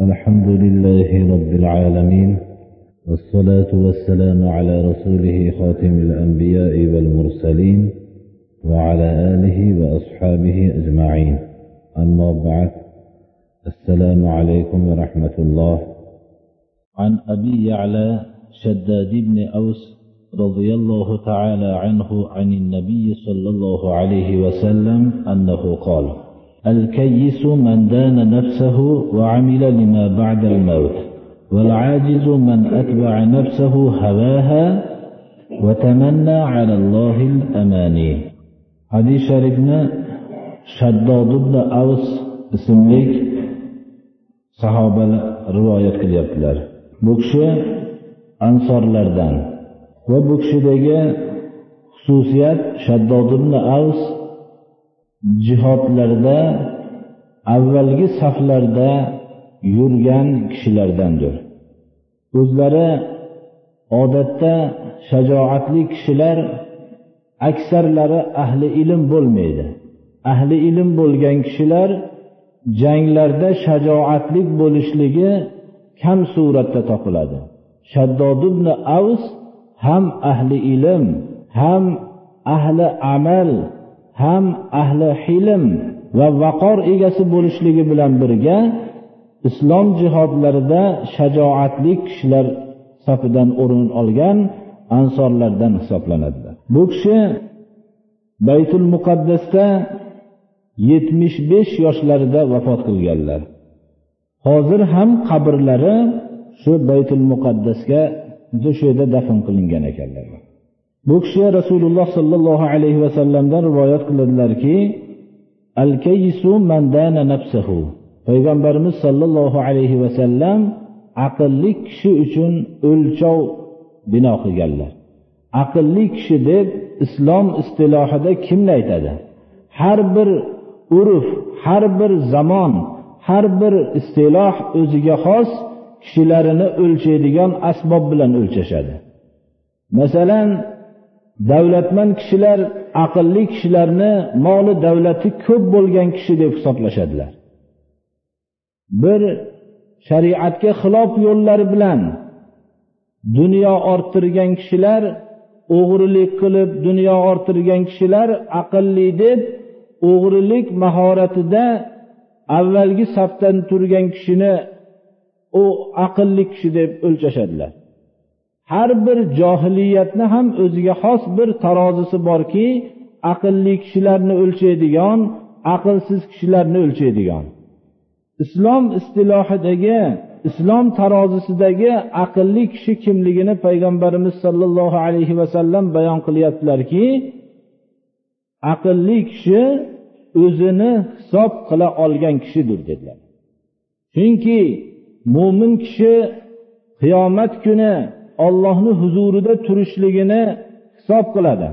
الحمد لله رب العالمين والصلاة والسلام على رسوله خاتم الأنبياء والمرسلين وعلى آله وأصحابه أجمعين. أما بعد السلام عليكم ورحمة الله. عن أبي يعلى شداد بن أوس رضي الله تعالى عنه عن النبي صلى الله عليه وسلم أنه قال الكيس من دان نفسه وعمل لما بعد الموت والعاجز من أتبع نفسه هواها وتمنى على الله الأماني حديث شريفنا شداد بن أوس اسمlik sahobalar rivoyat qilyaptilar bu kishi ansorlardan va bu kishidagi xususiyat shaddod ibn avs jihodlarda avvalgi saflarda yurgan kishilardandir. O'zlari odatda shajoatli kishilar aksarlari ahli ilm bo'lmaydi. Ahli ilm bo'lgan kishilar janglarda shajoatli bo'lishligi kam suratda topiladi. Shaddod ibn avs ham ahli ilm ham ahli amal ham ahli hilm va vaqor egasi bo'lishligi bilan birga islom jihodlarida shajoatli kishilar safidan o'rin olgan ansorlardan hisoblanadilar bu kishi baytul muqaddasda yetmish besh yoshlarida vafot qilganlar. Hozir ham qabrlari shu baytul muqaddasga shu yerda dafn qilingan ekanlar. Bu kishi rasululloh sollallohu alayhi vasallamdan rivoyat qiladilarki al kayisu mandana nafsahu. Payg'ambarimiz sollallohu alayhi vasallam aqlli kishi uchun o'lchov bino qilganlar. Aqlli kishi deb islom istilohida kimni aytadi? Har bir urf har bir zamon har bir istiloh o'ziga xos kishilarini o'lchaydigan asbob bilan o'lchashadi. Masalan davlatmand kishilar aqlli kishilarni moli davlati ko'p bo'lgan kishi deb hisoblashadilar. Bir shariatga xilof yo'llar bilan dunyo orttirgan kishilar o'g'rilik qilib dunyo orttirgan kishilar aqlli deb o'g'rilik mahoratida avvalgi safdan turgan kishini u aqlli kishi deb o'lchashadilar. Har bir johiliyatni ham o'ziga xos bir tarozisi borki aqlli kishilarni o'lchaydigan aqlsiz kishilarni o'lchaydigan. Islom istilohidagi islom tarozisidagi aqlli kishi kimligini payg'ambarimiz sollallohu alayhi vasallam bayon qilyaptilarki aqlli kishi o'zini hisob qila olgan kishidir dedilar. Chunki mo'min kishi qiyomat kuni ollohni huzurida turishligini hisob qiladi.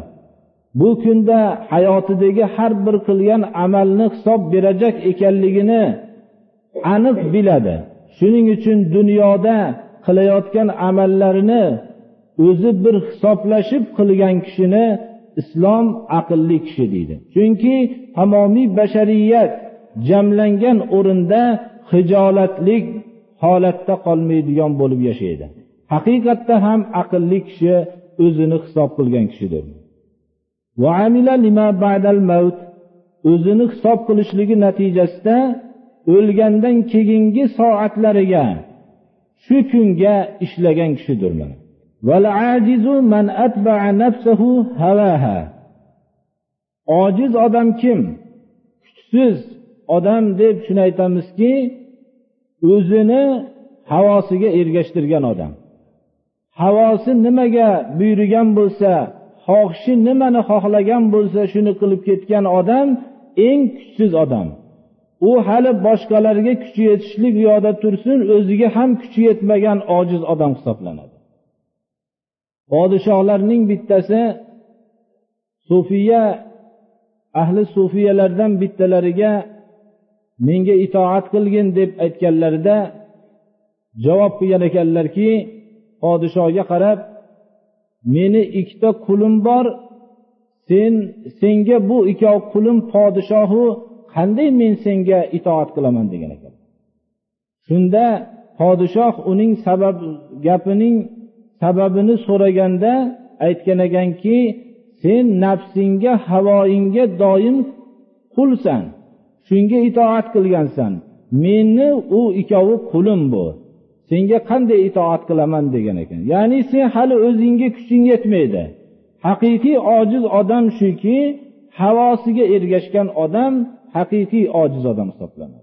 Bu kunda hayotidagi har bir qilgan amalni hisob berajak ekanligini aniq biladi. Shuning uchun dunyoda qilayotgan amallarini o'zi bir hisoblashib qilgan kishini islom aqlli kishi deydi. Chunki tamomiy bashariyat jamlangan o'rinda hijolatlik holatda qolmaydigan bo'lib yashaydi. Haqiqatda ham aqlli kishi o'zini hisob qilgan kishidir. O'zini hisob qilishligi natijasida o'lgandan keyingi soatlariga shu kunga ishlagan kishidir ojiz odam kim? Kuchsiz odam deb shuni aytamizki o'zini havosiga ergashtirgan odam. Havosi nimaga buyurgan bo'lsa xohishi nimani xohlagan bo'lsa shuni qilib ketgan odam eng kuchsiz odam. U hali boshqalarga kuchi yetishlik u yoqda tursin o'ziga ham kuchi yetmagan ojiz odam hisoblanadi. Podshohlarning bittasi sufiya ahli sufiyalardan bittalariga menga itoat qilgin deb aytganlarida javob qilgan ekanlarki podshohga qarab meni ikkita qulim bor sen senga bu ikkov qulim podshohu qanday men senga itoat qilaman? degan ekan. Shunda podshoh uning sabab gapining sababini so'raganda aytgan ekanki sen nafsingga havoyingga doim qulsan shunga itoat qilgansan. Meni u ikkovi qulim bu. Senga qanday itoat qilaman degan ekan. Ya'ni sen hali o'zingga kuching yetmaydi. Haqiqiy ojiz odam shuki havosiga ergashgan odam haqiqiy ojiz odam hisoblanadi.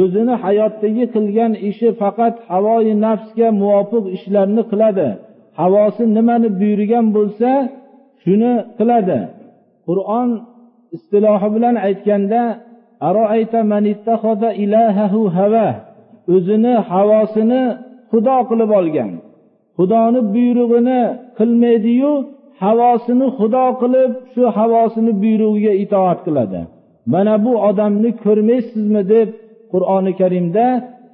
O'zini hayotdagi qilgan ishi faqat havoyi nafsga muvofiq ishlarni qiladi. Havosi nimani buyurgan bo'lsa shuni qiladi. Qur'on istilohi bilan aytganda o'zini havosini xudo qilib olgan. Xudoni buyrug'ini qilmaydiyu havosini xudo qilib shu havosini buyrug'iga itoat qiladi. Mana bu odamni ko'rmaysizmi deb qur'oni karimda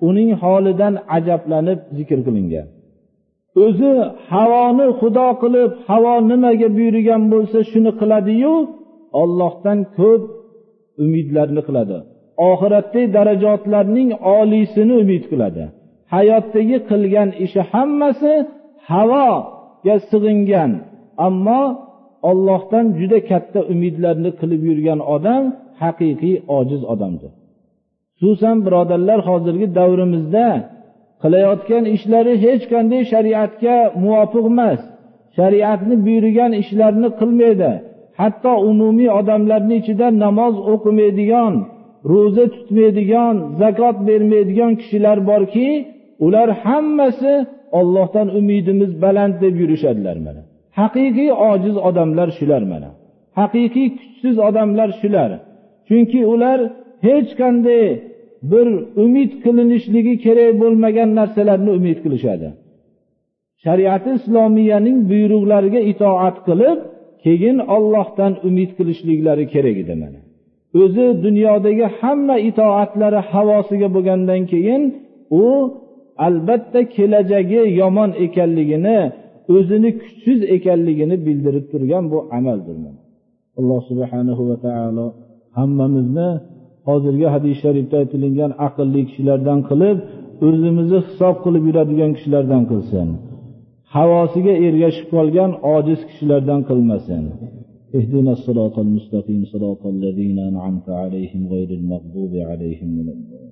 uning holidan ajablanib zikr qilingan. O'zi havoni xudo qilib havo nimaga buyurgan bo'lsa shuni qiladiyu ollohdan ko'p umidlarni qiladi. Oxiratdagi darajotlarning oliysini umid qiladi. Hayotdagi qilgan ishi hammasi havoga sig'ingan ammo ollohdan juda katta umidlarni qilib yurgan odam haqiqiy ojiz odamdir. Xususan birodarlar hozirgi davrimizda qilayotgan ishlari hech qanday shariatga muvofiq emas. Shariatni buyurgan ishlarni qilmaydi. Hatto umumiy odamlarni ichida namoz o'qimaydigan ro'za tutmaydigan zakot bermaydigan kishilar borki ular hammasi ollohdan umidimiz baland deb yurishadilar mana. Haqiqiy ojiz odamlar shular mana. Haqiqiy kuchsiz odamlar shular. Chunki ular hech qanday bir umid qilinishligi kerak bo'lmagan narsalarni umid qilishadi. Shariati islomiyaning buyruqlariga itoat qilib keyin ollohdan umid qilishliklari kerak edi mana. O'zi dunyodagi hamma itoatlari havosiga bo'lgandan keyin u albatta kelajagi yomon ekanligini o'zini kuchsiz ekanligini bildirib turgan bu amaldir alloh subhanahu va taolo hammamizni hozirgi hadis sharifda aytilingan aqlli kishilardan qilib o'zimizni hisob qilib yuradigan kishilardan qilsin. havosiga ergashib qolgan ojiz kishilardan qilmasin اهدنا الصراط المستقيم صراط الذين أنعمت عليهم غير المغضوب عليهم من الضالين